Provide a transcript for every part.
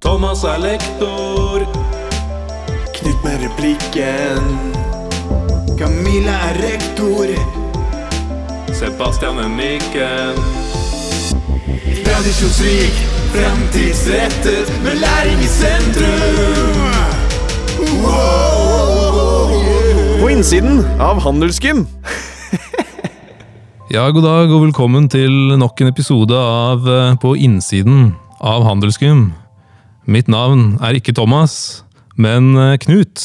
Thomas er lektor. Knut med replikken. Camilla er rektor. Sebastian er mikken. Tradisjonsrik, fremtidsrettet, med læring i sentrum. På innsiden av Handelsgym. Ja, god dag og velkommen til nok en episode av eh, På innsiden av Handelsgym. Mitt navn er ikke Thomas, men eh, Knut.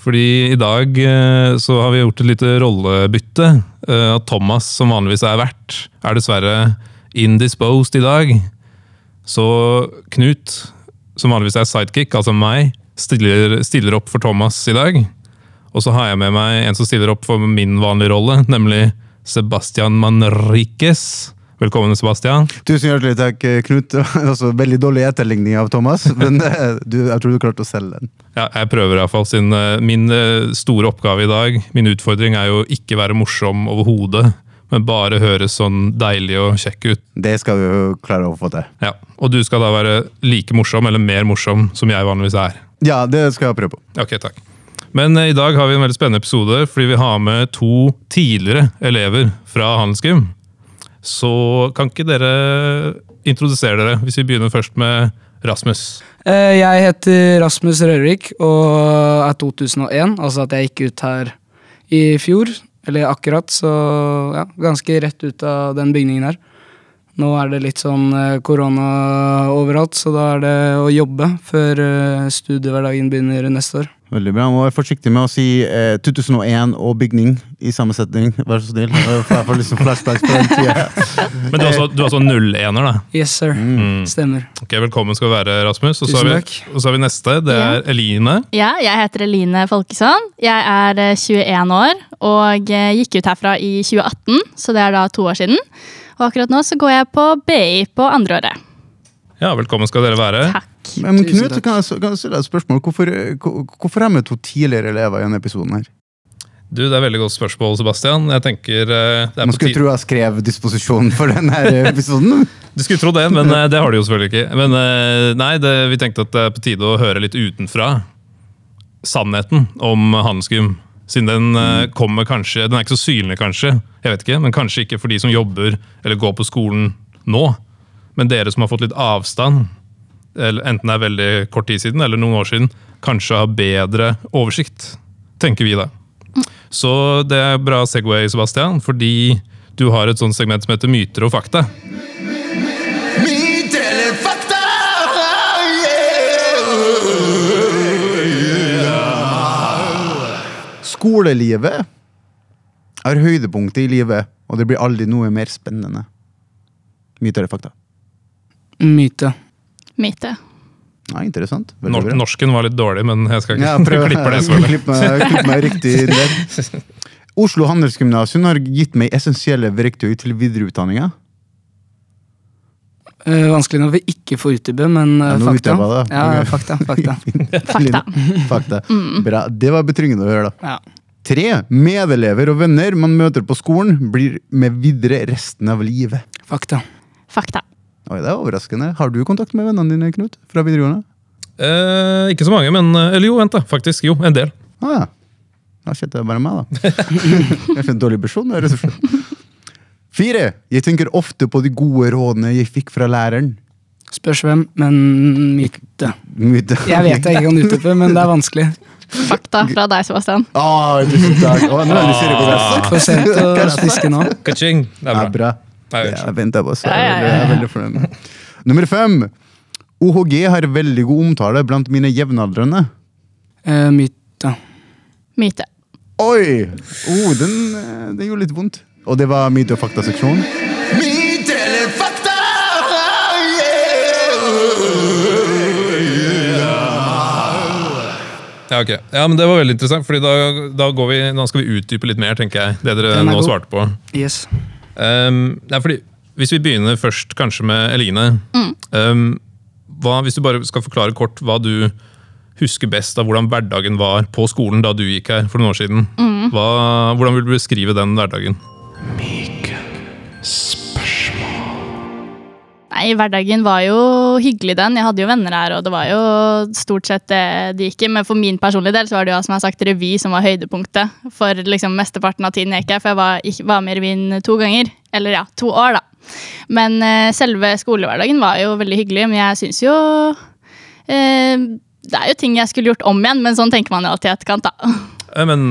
Fordi i dag eh, så har vi gjort et lite rollebytte. Eh, At Thomas, som vanligvis er vert, er dessverre indisposed i dag. Så Knut, som vanligvis er sidekick, altså meg, stiller, stiller opp for Thomas i dag. Og så har jeg med meg en som stiller opp for min vanlige rolle, nemlig Sebastian Manriquez. Velkommen, Sebastian. Tusen hjertelig takk, Knut. Altså, veldig dårlig etterligning av Thomas, men eh, du, jeg tror du klarte å selge den. Ja, jeg prøver iallfall, eh, min eh, store oppgave i dag, min utfordring, er jo ikke være morsom overhodet, men bare høres sånn deilig og kjekk ut. Det skal vi jo klare å få til. Ja, Og du skal da være like morsom, eller mer morsom, som jeg vanligvis er. Ja, det skal jeg prøve på. Ok, takk. Men eh, i dag har vi en veldig spennende episode, fordi vi har med to tidligere elever fra Handelsgym. Så kan ikke dere introdusere dere, hvis vi begynner først med Rasmus? Eh, Jeg heter Rasmus Rørvik og er 2001, altså at jeg gikk ut her i fjor. Eller akkurat, så ja, ganske rett ut av den bygningen her. Nå er det litt sånn eh, korona overalt, så da er det å jobbe før eh, studiehverdagen begynner neste år. Veldig bra. Må være forsiktig med å si eh, 2001 og bygning i samme setning. Vær så snill. Jeg får liksom flashbacks på den tida. Men du er altså, du er altså 01-er, da? Yes, sir. Mm. Stemmer. Ok, Velkommen skal du være, Rasmus. Og så har vi, og så har vi neste. Det er Eline. Ja, jeg heter Eline Folkesson. Jeg er eh, 21 år og eh, gikk ut herfra i 2018, så det er da to år siden. Og akkurat nå så går jeg på BI på andreåret. Ja, velkommen skal dere være. Takk. Men Knut, kan jeg, kan jeg stille deg et spørsmål? Hvorfor, hvor- hvorfor er vi to tidligere elever i denne episoden? her? Du, Det er veldig godt spørsmål, Sebastian. Jeg tenker eh, det er Man skulle tro jeg skrev disposisjonen for denne episoden. Du skulle tro det, men eh, det har du jo selvfølgelig ikke. Men eh, nei, det, vi tenkte at det er på tide å høre litt utenfra sannheten om Handelsgym. Siden den eh, kommer kanskje Den er ikke så synlig, kanskje, jeg vet ikke, men kanskje ikke for de som jobber eller går på skolen nå. Men dere som har fått litt avstand, enten det er veldig kort tid siden eller noen år siden, kanskje har bedre oversikt, tenker vi da. Så det er bra Segway, Sebastian, fordi du har et sånt segment som heter myter og fakta. Skolelivet er høydepunktet i livet, og det blir aldri noe mer spennende. Myte eller fakta? Myte. Myte. Ja, interessant. Nor bra. norsken var litt dårlig, men jeg skal ikke Ja, prøv, klippe det. Klipp meg, klipp meg riktig der. Oslo Handelsgymnasium har gitt meg essensielle verktøy til videreutdanninga. Eh, vanskelig når vi ikke får utdype, men uh, Ja, fakta. det. Ja, fakta, fakta. Fakta. Fakta. Bra. Det var betryggende å høre, da. Ja. Tre. Medelever og venner man møter på skolen, blir med videre resten av livet. Fakta. Fakta. Oi, det er overraskende. Har du kontakt med vennene dine, Knut? Fra videregående? Eh, ikke så mange, men eh, Eller jo, vent, da. Faktisk. Jo, en del. Ah, ja. Da skjedde det bare meg, da. Kanskje en dårlig person, rett og slett. Fire. Jeg tenker ofte på de gode rådene jeg fikk fra læreren. Spørs hvem, men myte. Myte. Jeg vet jeg ikke kan utdype, men det er vanskelig. Fakta fra deg, Sebastian. Ah, tusen takk. Oh, nå er nysgjerrig på. For sent å smiske nå. Ka-ching! Det er bra. bra. Jeg venter på det. Jeg er veldig fornøyd. Nummer fem. OHG har veldig god omtale blant mine jevnaldrende. Eh, myte. Myte. Oi! Oh, den, eh, den gjorde litt vondt. Og det var myte- og faktaseksjonen. Myte eller fakta? Ja, ok. Ja, men Det var veldig interessant, Fordi da, da, går vi, da skal vi utdype litt mer, tenker jeg. Det dere er nå god. svarte på. Yes. Um, ja, fordi, hvis vi begynner først kanskje med Eline. Um, hva, hvis du bare skal forklare kort hva du husker best av hvordan hverdagen var på skolen da du gikk her for noen år siden. Hva, hvordan vil du beskrive den hverdagen? Nei, hverdagen var jo hyggelig, den. Jeg hadde jo venner her, og det var jo stort sett det det gikk i. Men for min personlige del så var det jo som jeg har sagt revy som var høydepunktet for liksom mesteparten av tiden jeg gikk her. For jeg var, var med i revyen to ganger. Eller ja, to år, da. Men eh, selve skolehverdagen var jo veldig hyggelig. Men jeg syns jo eh, Det er jo ting jeg skulle gjort om igjen, men sånn tenker man jo alltid i etterkant, da. Eh, Men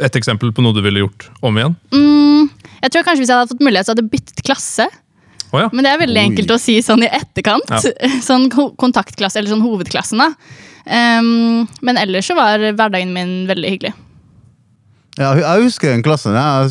et eksempel på noe du ville gjort om igjen? Mm, jeg tror kanskje hvis jeg hadde fått mulighet, så hadde jeg byttet klasse. Oh, ja. Men det er veldig Oi. enkelt å si sånn i etterkant. Sånn ho- kontaktklasse, eller sånn hovedklassen, da. Um, men ellers så var hverdagen min veldig hyggelig. Ja, jeg husker den klassen. Ja.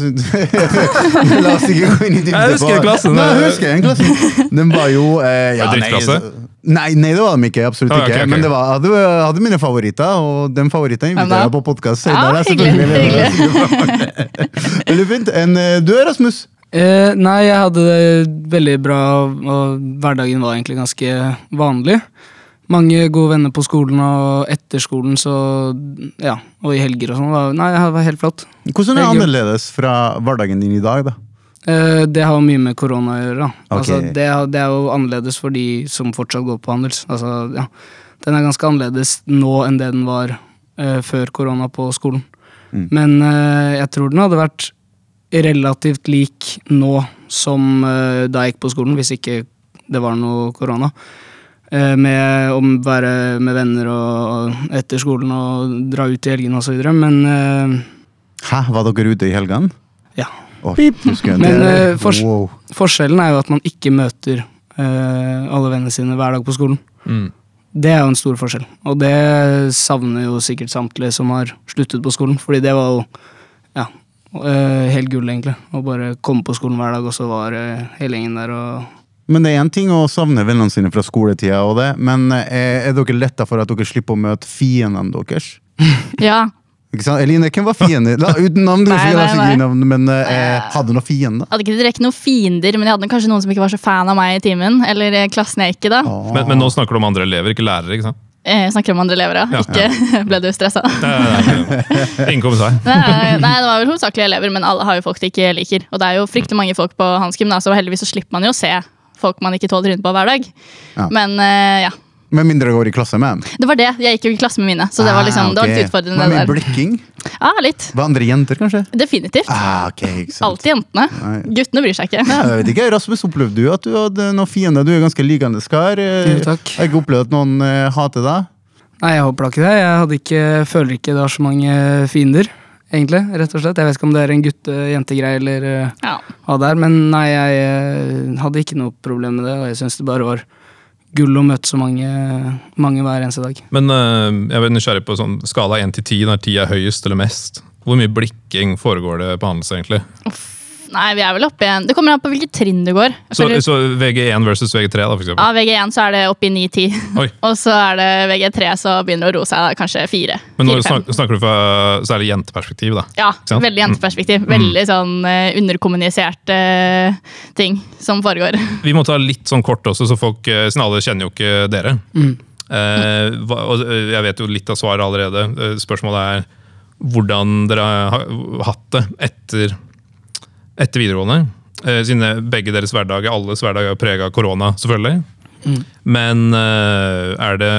La oss ikke gå inn i dybden. Jeg husker den klassen. Nei, jeg husker den klassen. Den var jo eh, ja, drittklasse? Nei, nei, det var de ikke. Absolutt Ah, okay, ikke. Men det var, jeg hadde, hadde mine favoritter, og den favoritten inviterer jeg på podkast Ja, senere. hyggelig. Veldig fint. En, eh, du Rasmus. Eh, nei, jeg hadde det veldig bra, og hverdagen var egentlig ganske vanlig. Mange gode venner på skolen, og etter skolen så Ja, og i helger og sånn. Nei, det var helt flott. Hvordan er det er annerledes fra hverdagen din i dag? da? Eh, det har mye med korona å gjøre. da. Ok. Altså, det, det er jo annerledes for de som fortsatt går på handels. Altså, ja. Den er ganske annerledes nå enn det den var uh, før korona på skolen. Mm. Men uh, jeg tror den hadde vært relativt lik nå som da jeg gikk på skolen, hvis ikke det var noe korona. Eh, med å være med venner og, etter skolen og dra ut i helgene osv. Men eh, Hæ, var dere ute i helgene? ja. Oh. Men, eh, fors- wow. Forskjellen er jo at man ikke møter eh, alle vennene sine hver dag på skolen. Mm. Det er jo en stor forskjell, og det savner jo sikkert samtlige som har sluttet på skolen. Fordi det var jo ja, helt gull, egentlig. Å bare komme på skolen hver dag, og så var hele gjengen der og Men det er én ting å savne vennene sine fra skoletida, og det, men eh, er dere letta for at dere slipper å møte fiendene deres? Ja. Ikke sant? Eline, hvem var fienden? La, uten navn, du Nei, nei, nei. navn, men eh, hadde du noen fiender? Jeg hadde ikke direkte noen fiender, men jeg hadde kanskje noen som ikke var så fan av meg i timen. Eller eh, klassen jeg gikk i, da. Men, men nå snakker du om andre elever, ikke lærere? ikke sant? Eh, Jeg snakker om andre elever, ja. Ja, Ikke ble du stressa? Ingen kommentar. Nei, nei, det var vel hovedsakelig elever, men alle har jo folk de ikke liker. Og det er jo fryktelig mange folk på Hans da, så heldigvis så slipper man jo å se folk man ikke tåler trynet på hver dag. Ja. Men uh, ja. Med mindre du går i klasse med dem. Det var det. Jeg gikk jo i klasse med mine, så det var liksom, det var litt utfordrende. Var det mye blikking? Ja, litt. Var andre jenter, kanskje? Definitivt. Ah, okay. Alltid jentene. Nei. Guttene bryr seg ikke. Nei, jeg vet ikke, Rasmus, opplevde du at du hadde noen fiender? Du er ganske likende kar. Eh, Jo, takk. Har ikke opplevd at noen uh, hater deg. Nei, jeg håper da ikke det. Jeg hadde ikke, føler ikke det har så mange fiender, egentlig. rett og slett. Jeg vet ikke om det er en gutte-jente-greie eller eh, Ja. hva det er, men nei, jeg eh, hadde ikke noe problem med det, og jeg syns det bare var gull å møte så mange, mange hver eneste dag. Men eh, jeg er nysgjerrig på sånn skala 1 til 10, når 10 er høyest eller mest. Hvor mye blikking foregår det på Handels, egentlig? Nei, vi er vel oppe igjen. Det kommer an på hvilket trinn du går. Så, føler- så VG1 versus VG3, da, for eksempel. Ja, VG1 så er det oppe i 9-10. Og så er det VG3 så begynner det å roe seg, da, kanskje 4. Men nå 4-5. snakker du fra særlig jenteperspektiv, da. Ja, veldig jenteperspektiv. Veldig sånn uh, underkommuniserte uh, ting som foregår. Vi må ta litt sånn kort også, så folk, uh, siden alle kjenner jo ikke dere. Eh, hva, og eh, jeg vet jo litt av svaret allerede. Eh, Spørsmålet er hvordan dere har hatt det etter, etter videregående. Eh, siden begge deres hverdager, alles hverdag er prega av korona, selvfølgelig. Men eh, er det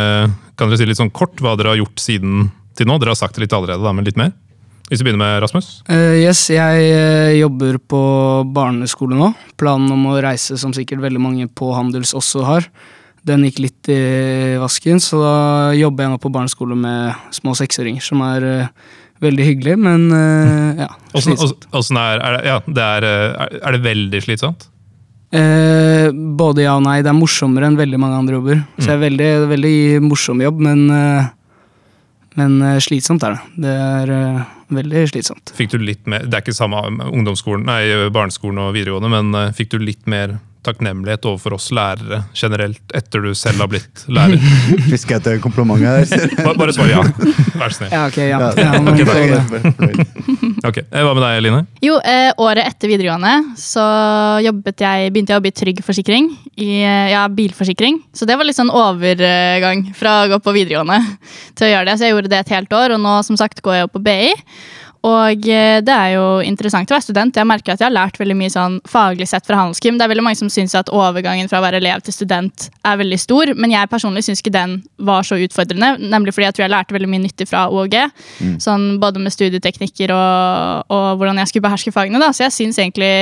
Kan dere si litt sånn kort hva dere har gjort siden til nå? Dere har sagt det litt allerede, da, men litt mer? Hvis vi begynner med Rasmus? Uh, yes, jeg uh, jobber på barneskole nå. Planen om å reise, som sikkert veldig mange på Handels også har, den gikk litt i vasken, så da jobber jeg nå på barneskole med små seksåringer, som er eh, veldig hyggelig, men eh, ja, slitsomt. åssen er, er, det, ja, det er, eh, er det veldig slitsomt? Eh, både ja og nei. Det er morsommere enn veldig mange andre jobber. Så det er veldig, veldig morsom jobb, men, eh, men slitsomt er det. Det er veldig slitsomt. Fikk du litt mer, Det er ikke samme ungdomsskolen, nei, barneskolen og videregående, men fikk du litt mer takknemlighet overfor oss lærere generelt etter du selv har blitt lærer? Fisker etter komplimenter her? Bare, bare svar ja. Vær så snill. Ja, ok, ja. Ja, okay, men ok, få det. fornøyd. Ok, eh, Hva med deg, Line? Jo, eh, året etter videregående så jeg, begynte jeg å jobbe i Trygg Forsikring. I eh, ja, bilforsikring. Så det var litt sånn overgang fra å gå på videregående til å gjøre det. Så jeg gjorde det et helt år, og nå som sagt går jeg opp på BI. Og eh, det er jo interessant å være student. Jeg merker at jeg har lært veldig mye sånn faglig sett fra handelsgym. Det er veldig mange som syns at overgangen fra å være elev til student er veldig stor, men jeg personlig syns ikke den var så utfordrende. Nemlig fordi jeg tror jeg lærte veldig mye nyttig fra OG. Sånn både med studieteknikker og, og hvordan jeg skulle beherske fagene. Da. Så jeg syns egentlig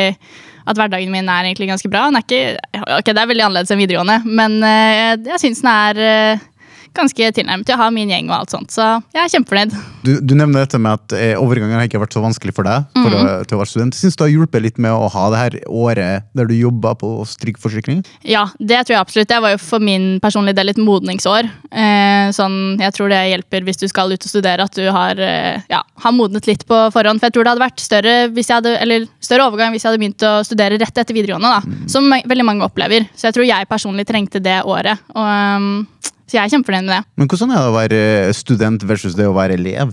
at hverdagen min er egentlig ganske bra. Er ikke, ok, Det er veldig annerledes enn videregående, men eh, jeg, jeg syns den er eh, ganske tilnærmet. Jeg har min gjeng og alt sånt, så jeg er kjempefornøyd. Du, du nevner dette med at eh, overgangen har ikke vært så vanskelig for deg for å, til å være student. Syns du det har hjulpet litt med å ha det her året der du jobba på strikkforsikring? Ja, det tror jeg absolutt. Det var jo for min personlige del et modningsår. Eh, sånn, jeg tror det hjelper hvis du skal ut og studere, at du har, eh, ja, har modnet litt på forhånd. For jeg tror det hadde vært større, hvis jeg hadde, eller større overgang hvis jeg hadde begynt å studere rett etter videregående. Da, Som veldig mange opplever. Så jeg tror jeg personlig trengte det året. Og, ehm, så jeg er kjempefornøyd med det. Men hvordan er det å være student versus det å være elev?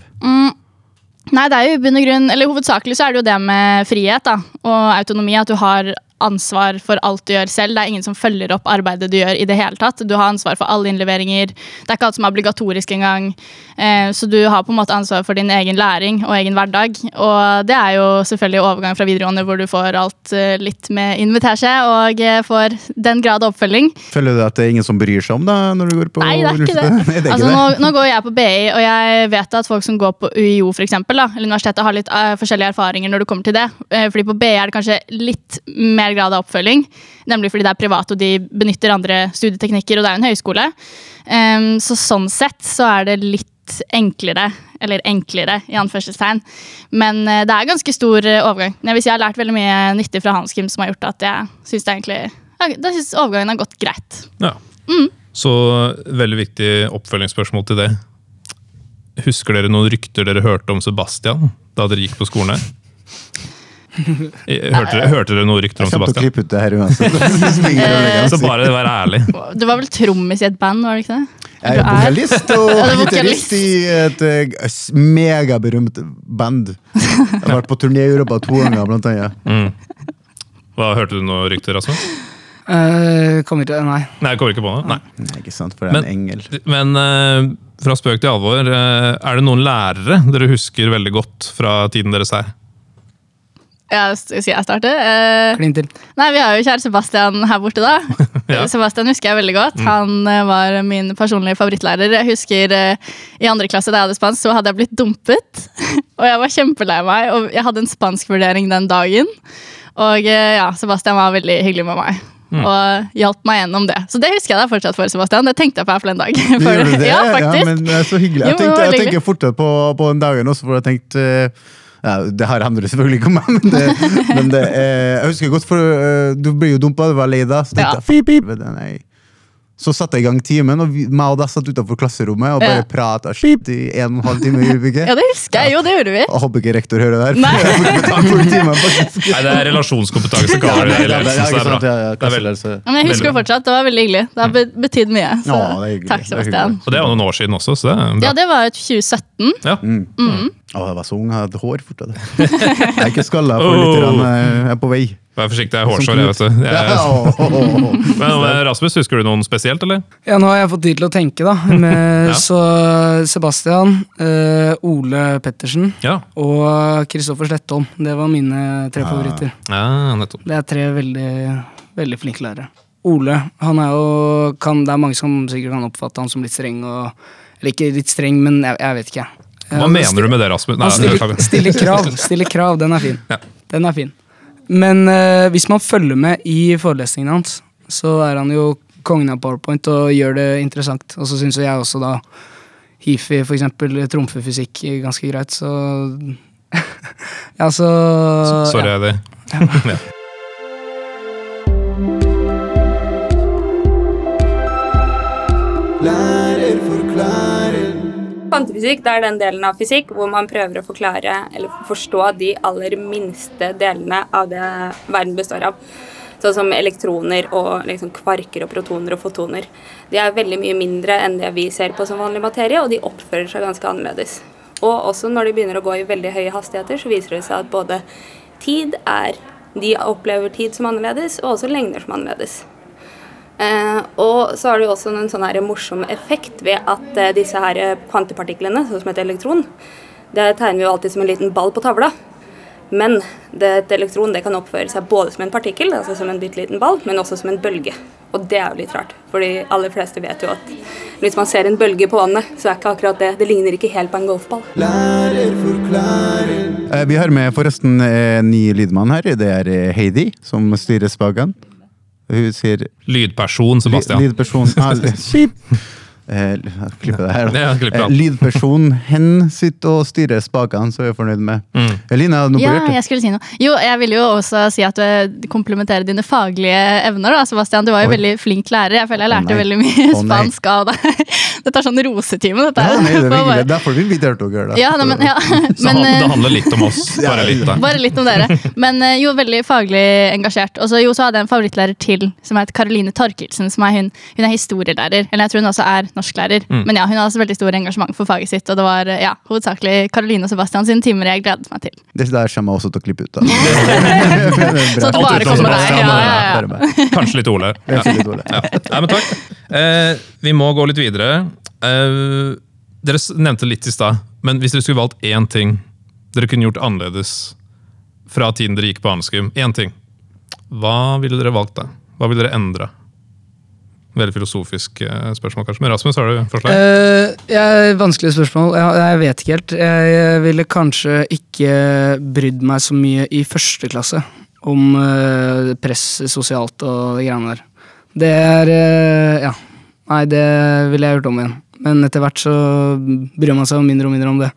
Nei, det er jo i bunn og grunn, eller Hovedsakelig så er det jo det med frihet da, og autonomi. At du har ansvar for alt du gjør selv. Det er ingen som følger opp arbeidet du gjør. i det hele tatt. Du har ansvar for alle innleveringer. Det er ikke alt som er obligatorisk engang. Eh, så du har på en måte ansvar for din egen læring og egen hverdag. Og det er jo selvfølgelig overgang fra videregående hvor du får alt eh, litt med invitasje og eh, får den grad av oppfølging. Føler du at det er ingen som bryr seg om deg når du går på Nei, det er ikke det. universitetet? Nei, det er altså, nå, nå går jeg på BI, og jeg vet at folk som går på UiO, for eksempel, da, eller universitetet, har litt uh, forskjellige erfaringer når det kommer til det. Fordi på BI er det kanskje litt mer grad av oppfølging. Nemlig fordi det er privat, og de benytter andre studieteknikker, og det er en høyskole. Um, så sånn sett så er det litt enklere, eller enklere i anførselstegn. Men eh, det er ganske stor eh, overgang. Jeg jeg har lært veldig mye nyttig fra Handelsgym som har gjort at jeg syns overgangen har gått greit. Ja. Så veldig viktig oppfølgingsspørsmål til det. Husker dere noen rykter dere hørte om Sebastian da dere gikk på skolen her? Hørte dere, hørte du noen rykter om Sebastian? Jeg kommer til å klippe ut det her uansett. Så bare vær ærlig. Du var vel trommis i et band, var det ikke det? Jeg er vokalist og gitarist i et eh, megaberømt band. Jeg har vært på turné i Europa to ganger, blant annet. Hva Hørte du noen rykter, Rasmus? Uh, kommer ikke Nei. Nei, kommer ikke på noe. Nei. Nei, ikke sant, for det er en engel. Men uh, fra spøk til alvor, uh, er det noen lærere dere husker veldig godt fra tiden deres her? Ja, skal jeg starte? Eh, Klin til. nei, Vi har jo kjære Sebastian her borte, da. Ja. Sebastian husker jeg veldig godt. Han eh, var min personlige favorittlærer. Jeg husker eh, I andre klasse da jeg hadde spansk, så hadde jeg blitt dumpet. og jeg var kjempelei meg, og jeg hadde en spanskvurdering den dagen. Og eh, ja, Sebastian var veldig hyggelig med meg. Og hjalp meg gjennom det. Så det husker jeg deg fortsatt for, Sebastian. Det tenkte jeg på her for en dag. For, det? ja, faktisk. men det er så hyggelig. Jeg, tenkte, var jeg tenker fortere på, på den dagen også, for jeg tenkte eh, ja, Det her handler selvfølgelig ikke om meg, men, det, men det, eh, jeg husker godt, for eh, du ble jo dumpa, du var lei deg. Så tenkte jeg, nei. Så satte jeg i gang timen, og vi, meg og deg satt utenfor klasserommet og bare Ja. prata i en og en halv time. Ja, det husker jeg. Jo, det gjorde vi. Jeg håper ikke rektor hører det her. Nei. for jeg får for timen. Nei, Det er relasjonskompetanse. som det i det ledelsen, så det er bra. Det er veldig-. Men jeg husker det fortsatt. Det var veldig hyggelig. Det har be- betydd mye. Så. Ja. Takk, Det Sebastian. Og det er jo noen år siden også, så det er bra. Ja, det var 2017. Ja. Å, jeg var så ung, jeg hadde hår fortsatt. Jeg er ikke skalla for lytterne, jeg er på vei. Vær forsiktig, det er hårsår, jeg, vet du. Jeg, men eh, Rasmus, husker du noen spesielt, eller? Ja, nå har jeg fått tid til å tenke, da. Med, Ja. Så Sebastian, uh, Ole Pettersen Ja. og Kristoffer Slettholm. Det var mine tre favoritter. ja nettopp. Det er tre veldig, veldig flinke lærere. Ole, han er jo kan, Det er mange som sikkert kan oppfatte han som litt streng og Eller ikke litt streng, men jeg, jeg vet ikke. Hva mener du med det, Rasmus? Nei, Han stiller, stiller krav. Stiller krav, Den er fin. Ja. Den er fin. Men eh, hvis man følger med i forelesningene hans, så er han jo kongen av powerpoint og gjør det interessant. Og så syns jo jeg også da Hifi, for eksempel, trumfer fysikk ganske greit, så Ja, så Sorry, ja. Eddie. Ja. Forklarer. Kvantefysikk det er den delen av fysikk hvor man prøver å forklare eller forstå de aller minste delene av det verden består av. Sånn som elektroner og liksom kvarker og protoner og fotoner. De er veldig mye mindre enn det vi ser på som vanlig materie, og de oppfører seg ganske annerledes. Og også når de begynner å gå i veldig høye hastigheter, så viser det seg at både tid er De opplever tid som annerledes, og også lengder som annerledes. Eh, og så har det jo også en sånn her morsom effekt ved at eh, disse her kvantepartiklene, sånn som et elektron, Det tegner vi jo alltid som en liten ball på tavla. Men det, et elektron det kan oppføre seg både som en partikkel, altså som en bitte liten ball, men også som en bølge. Og det er jo litt rart, for de aller fleste vet jo at hvis man ser en bølge på vannet, så er ikke akkurat det Det ligner ikke helt på en golfball. Lærer forklarer. Eh, Vi har med forresten en ny lydmann her. Det er eh, Heidi, som styrer spakene. Hun sier Lydperson, Sebastian. Lydperson ah. Eh, Klippe det her, da. Ja, klipp ja. Eh. Lydperson hen sitter og styrer spakene, så er jeg fornøyd med. Mm. Eline, noe på Ja, hjertet? jeg skulle si noe. Jo, jeg ville jo også si at du komplementerer dine faglige evner. da, Sebastian. Du var jo Oi. veldig flink lærer. Jeg føler jeg lærte oh, veldig mye oh, spansk av deg. Dette er sånn rosetime, dette Ja, her. nei, det er Derfor vi inviterte dere. da. Ja, nei, men, ja. Så men, han, det eh, handler litt om oss. Bare litt, da. Bare litt om dere. Men eh, jo, veldig faglig engasjert. Og så jo, så hadde jeg en favorittlærer til, som het Karoline Torkelsen. som er Hun Hun er historielærer. Eller jeg tror hun også er norsklærer. Mm. Men ja, hun har også veldig stor engasjement for faget sitt. Og det var ja, hovedsakelig Karoline og Sebastian sine timer jeg gledet meg til. Det der kommer jeg også til å klippe ut. da. Så det bare kommer deg. Ja, ja, ja. Kanskje litt Ole. Ja. Jeg litt. Nei, men takk. Eh, vi må gå litt videre. Eh, dere nevnte litt i stad, men hvis dere skulle valgt én ting dere kunne gjort annerledes fra tiden dere gikk på Andesgym, én ting, hva ville dere valgt da? Hva ville dere endre? Veldig filosofisk eh, spørsmål, kanskje. Men Rasmus, har du forslag? Uh, ja, vanskelig spørsmål. Jeg, jeg vet ikke helt. Jeg, jeg ville kanskje ikke brydd meg så mye i første klasse om uh, press sosialt og de greiene der. Det er uh, Ja. Nei, det ville jeg gjort om igjen. Men etter hvert så bryr man seg mindre og mindre om det.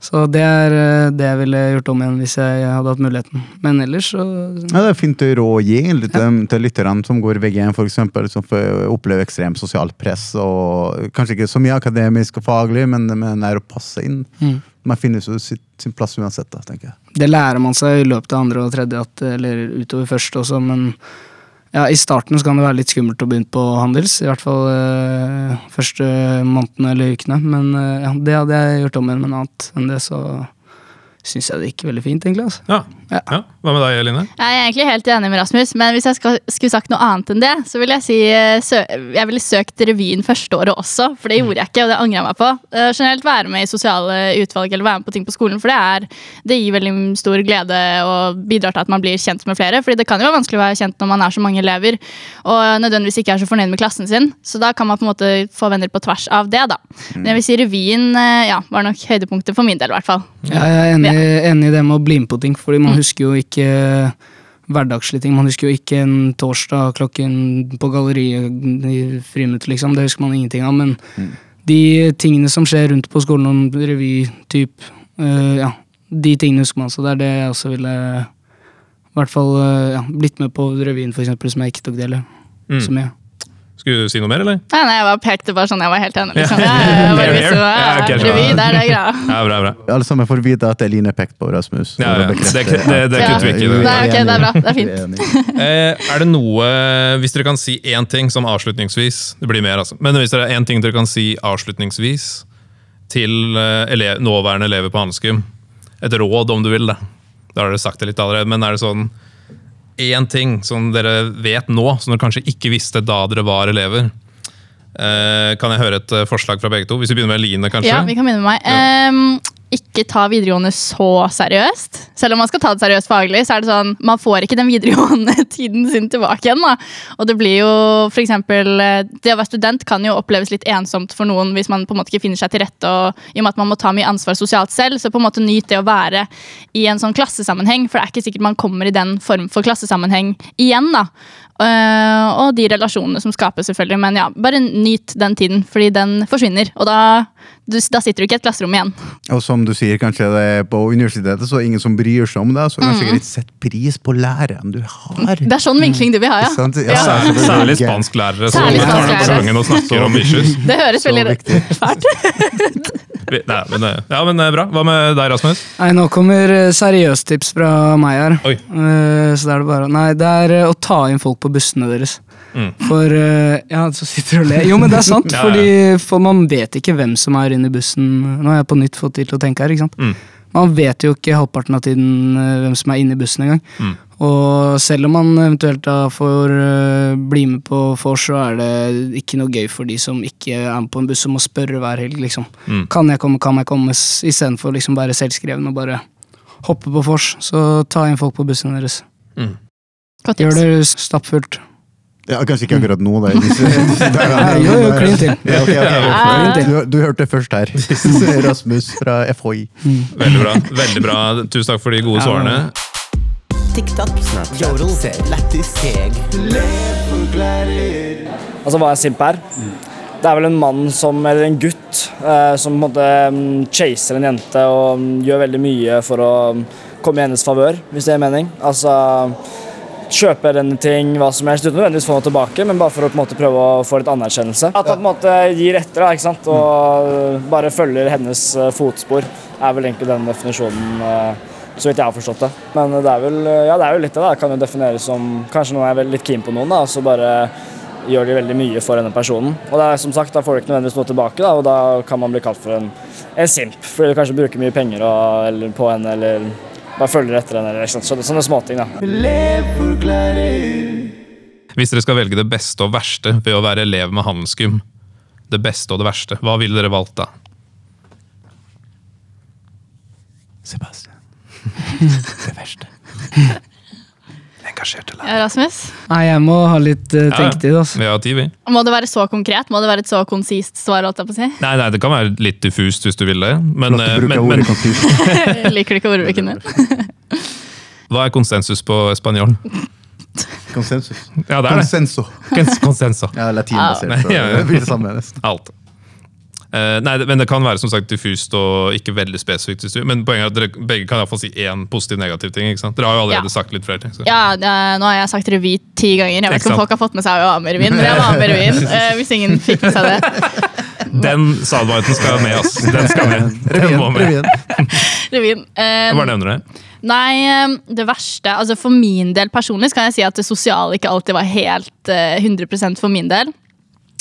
Så det er eh, det jeg ville gjort om igjen hvis jeg hadde hatt muligheten. Men ellers så Ja, det er fint å gi litt til, til lytterne som går VG1, for eksempel, som får oppleve ekstremt sosialt press. og Kanskje ikke så mye akademisk og faglig, men, men er å passe inn. Mm. Man finner jo sin plass uansett, da, tenker jeg. Det lærer man seg i løpet av andre og tredje, eller utover første også, men ja, i starten så kan det være litt skummelt å begynne på handels, i hvert fall øh, første månedene eller ukene. Men øh, ja, det hadde jeg gjort om igjen, men annet enn det så syns jeg det gikk veldig fint, egentlig. altså. Ja. Ja. ja. Hva med deg, Eline? Jeg er egentlig helt enig med Rasmus, men hvis jeg skal, skulle sagt noe annet enn det, så ville jeg si eh, sø jeg ville søkt revyen første året også, for det gjorde jeg ikke, og det angrer jeg meg på. Uh, generelt være med i sosiale utvalg eller være med på ting på skolen, for det, er, det gir veldig stor glede og bidrar til at man blir kjent med flere. fordi det kan jo være vanskelig å være kjent når man er så mange elever og nødvendigvis ikke er så fornøyd med klassen sin, så da kan man på en måte få venner på tvers av det, da. Men jeg vil si revyen eh, ja, var nok høydepunktet for min del, i hvert fall. Ja, jeg er enig, enig i det med å bli med på ting, fordi man husker jo ikke hverdagslige ting. Man husker jo ikke en torsdag klokken på galleriet i friminuttet, liksom. Det husker man ingenting av. Men de tingene som skjer rundt på skolen, om revy-typ, eh, ja, de tingene husker man. Så det er det jeg også ville i hvert fall eh, ja, blitt med på revyen, for eksempel, som jeg ikke tok del i Mm. så mye. Skulle du si noe mer, eller? Nei, nei, jeg bare pekte bare sånn, jeg var helt enig. Liksom. Ja. Jeg bare visste det. Ja, Revy, det er greia. Ja, bra, bra. Alle sammen får vite at Eline pekte på Rasmus. Ja, ja. Det- det- det kutter vi ikke i det. Nei, ok, det er bra. Det er fint. Eh, er det noe, Hvis dere kan si én ting som avslutningsvis Det blir mer, altså. Men hvis det er én ting dere kan si avslutningsvis til eh, ele nåværende elever på Handelsgym, et råd om du vil, da. Da har dere sagt det litt allerede, men er det sånn én ting som dere vet nå, som dere kanskje ikke visste da dere var elever? Eh, kan jeg høre et eh, forslag fra begge to? Hvis vi begynner med Line, kanskje? Ja, vi kan begynne med meg. Ehm, ikke ta videregående så seriøst. Selv om man skal ta det seriøst faglig, så er det sånn, man får ikke den videregående tiden sin tilbake igjen. Da. Og det blir jo for eksempel, eh, Det å være student kan jo oppleves litt ensomt for noen hvis man på en måte ikke finner seg til rette. og I og med at man må ta mye ansvar sosialt selv, så på en måte nyt det å være i en sånn klassesammenheng. For det er ikke sikkert man kommer i den form for klassesammenheng igjen. da. Eh, og de relasjonene som skapes, selvfølgelig. Men ja, bare nyt den tiden, fordi den forsvinner. Og da, du, da sitter du ikke i et klasserom igjen. Og som du sier, kanskje det er på universitetet så er det ingen som bryr seg om deg, så kanskje ikke litt sett pris på læreren du har. Det er sånn vinkling du vil ha, ja. ja. Ja. Særlig, særlig spansklærere som Særlig tar spansklærere. sangen og snakker om issues. Det høres veldig fælt ut. Nei, men, eh, ja, men eh, bra. Hva med deg, Rasmus? Nei, nå kommer seriøst seriøstips fra meg her. Oi. Eh, så det er det bare Nei, det er eh, å ta inn folk på bussene deres. Mm. For eh, Ja, så sitter du og ler. Jo, men det er sant, Ja, ja. fordi for man vet ikke hvem som er inne i bussen. Nå har jeg på nytt fått tid til å tenke her, ikke sant. Mm. Man vet jo ikke halvparten av tiden eh, hvem som er inne i bussen engang. Mm. Og selv om man eventuelt da får eh, bli med på vors, så er det ikke noe gøy for de som ikke er med på en buss og må spørre hver helg, liksom. Mm. Kan jeg komme, kan jeg komme? Istedenfor liksom være selvskreven og bare hoppe på vors. Så ta inn folk på bussen deres. Mm. Gjør det stappfullt. Ja, kanskje ikke akkurat nå, da. jo, jo, klin til. Ja, okay, okay. Du, du hørte det først her. Rasmus fra FHI. Veldig bra. veldig bra. Tusen takk for de gode svarene. TikTok, Jodel, Lættis, Teg. Altså hva er simp her? Det er vel en mann som, eller en gutt eh, som på en måte mm, chaser en jente og mm, gjør veldig mye for å mm, komme i hennes favør, hvis det gir mening. Altså kjøpe en ting, hva som helst, uten nødvendigvis få noe tilbake, men bare for å på en måte prøve å få litt anerkjennelse. At han på en måte gir etter, da, ikke sant, og bare følger hennes eh, fotspor, er vel egentlig den definisjonen. eh, så vidt jeg har forstått det. Men det er vel, ja, det er jo litt det. da. Kan jo defineres som kanskje noen er litt keen på noen, da, og så bare gjør de veldig mye for denne personen. Og det er som sagt, da får du ikke nødvendigvis noe tilbake, da, og da kan man bli kalt for en, en simp. Fordi du kanskje bruker mye penger og, eller, på henne, eller bare følger etter henne. eller ikke sant? Så, sånne småting, da. Hvis dere skal velge det beste og verste ved å være elev med handelsgym, det beste og det verste, hva ville dere valgt da? Sebastian. Det verste. Engasjerte Ja, Rasmus? Nei, jeg må ha litt uh, tenketid, altså. Vi har tid, vi. Må det være så konkret? Må det være et så konsist svar? holdt jeg på å si? Nei, nei, det kan være litt diffust hvis du vil det. Men, å bruke men, men. Liker du ikke ordbruken din? hva er konsensus på spanjol? Konsensus. Ja, det er det. Consenso. Ja, latinbasert. så Ja, ja. Det blir det samme, nesten. Alt. Eh, nei, men det kan være som sagt diffust og ikke veldig spesifikt. Men poenget er at dere begge kan i hvert fall si én positiv negativ ting. ikke sant? Dere har jo allerede Ja. sagt litt flere ting. Så. Ja, uh, nå har jeg sagt revy ti ganger. Jeg vet Ikke ikke om folk har fått med seg å være med revyen, men jeg var med revyen. eh, hvis ingen fikk med seg det. Den soundbiten skal med, ass. Den skal med. Den må Revyen. med. revyen. Eh, Hva nevner du? Nei, eh, det verste altså For min del personlig kan jeg si at det sosiale ikke alltid var helt eh, 100 for min del.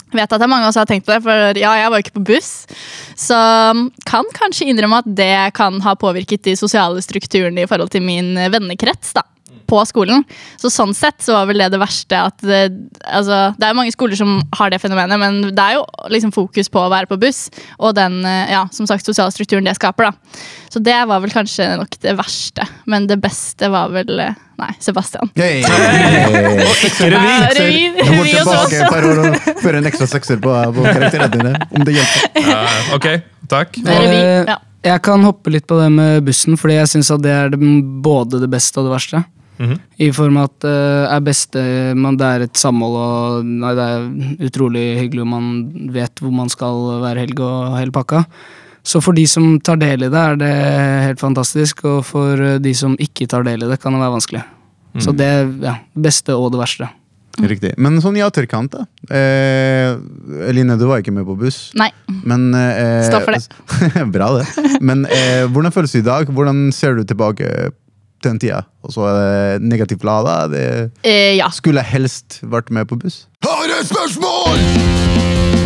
Vet at det er mange som har tenkt på det, for ja, jeg var jo ikke på buss. Så um, kan kanskje innrømme at det kan ha påvirket de sosiale strukturene i forhold til min vennekrets. da på skolen. Så sånn sett så var vel det det verste at det, altså, det er mange skoler som har det fenomenet, men det er jo liksom fokus på å være på buss og den eh, ja, som sagt, sosiale strukturen det skaper. da. Så det var vel kanskje nok det verste. Men det beste var vel eh, Nei, Sebastian. Hey. Ikke revy! Jeg må tilbake et par år og føre en ekstra sekser på, på karakterene dine, om det hjelper. Uh, ok, takk. Revy, Eh, ja. Jeg kan hoppe litt på det med bussen, fordi jeg syns det er både det beste og det verste. Mhm. I form av at det er beste man, Det er et samhold, og nei, det er utrolig hyggelig om man vet hvor man skal hver helg og hele pakka. Så for de som tar del i det, er det helt fantastisk, og for de som ikke tar del i det, kan det være vanskelig. Så det er ja, det beste og det verste. Riktig. Men sånn i etterkant, da. Eh, Eline, du var ikke med på buss. Nei. Men eh, Stå for det. Bra, det. Men eh, hvordan føles det i dag? Hvordan ser du tilbake til den tida? Og så er det negativt lada? Det Eh, ja. skulle jeg helst vært med på buss? Har et spørsmål!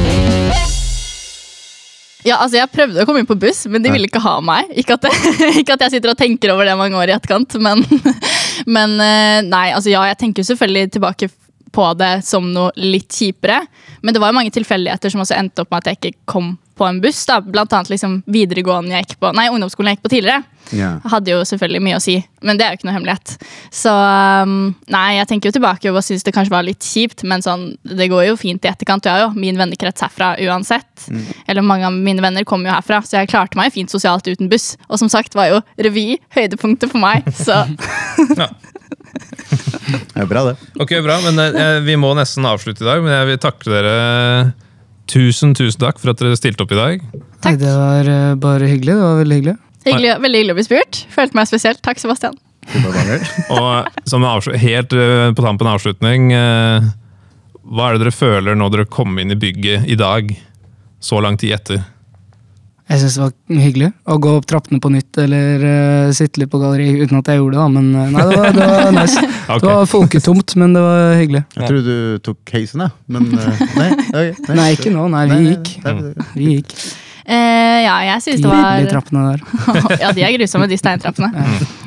Ja, altså Jeg prøvde å komme inn på buss, men de ville ikke ha meg. Ikke at, ikke at jeg sitter og tenker over det mange år i etterkant, men, men eh, nei, altså ja, jeg tenker selvfølgelig tilbake på det som noe litt kjipere. Men det var jo mange tilfeldigheter som også endte opp med at jeg ikke kom på en buss. da. Blant annet liksom videregående jeg gikk på, nei, ungdomsskolen jeg gikk på tidligere. Yeah. Hadde jo selvfølgelig mye å si, men det er jo ikke noe hemmelighet. Så um, nei, jeg tenker jo tilbake og syns det kanskje var litt kjipt, men sånn, det går jo fint i etterkant. Jeg har jo min vennekrets herfra uansett. Eller mange av mine venner kommer jo herfra, så jeg klarte meg fint sosialt uten buss. Og som sagt var jo revy høydepunktet for meg, så Det er bra, det. Ok, bra, men eh, Vi må nesten avslutte i dag, men jeg vil takke dere. Tusen, tusen takk for at dere stilte opp i dag. Takk. det var eh, bare hyggelig. Det var veldig hyggelig. hyggelig, veldig hyggelig å bli spurt. Følte meg spesielt. Takk, Sebastian. Og som helt eh, på tampen avslutning, eh, hva er det dere føler når dere kom inn i bygget i dag, så lang tid etter? Jeg syns det var hyggelig å gå opp trappene på nytt eller uh, sitte litt på galleri uten at jeg gjorde det, da. Men eh, nei, det var, det var nice. okay. Det var folketomt, men det var hyggelig. Jeg tror du tok casen, jeg. Men uh, nei. okay, Nei, ikke nå. Nei, vi gikk. Nei, nei. Vi gikk. Eh, ja, jeg syns De det var De trappene der. ja, de er grusomme, de steintrappene.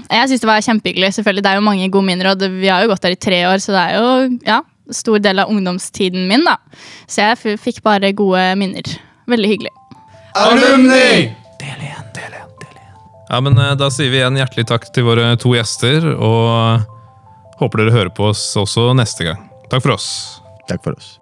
Jeg syns det var kjempehyggelig. Selvfølgelig, Det er jo mange gode minner, og vi har jo gått der i tre år, så det er jo ja, stor del av ungdomstiden min, da. Så jeg fikk bare gode minner. Veldig hyggelig. Alumni! Ja, men eh, Da sier vi igjen hjertelig takk til våre to gjester, og håper dere hører på oss også neste gang. Takk for oss. Takk for oss.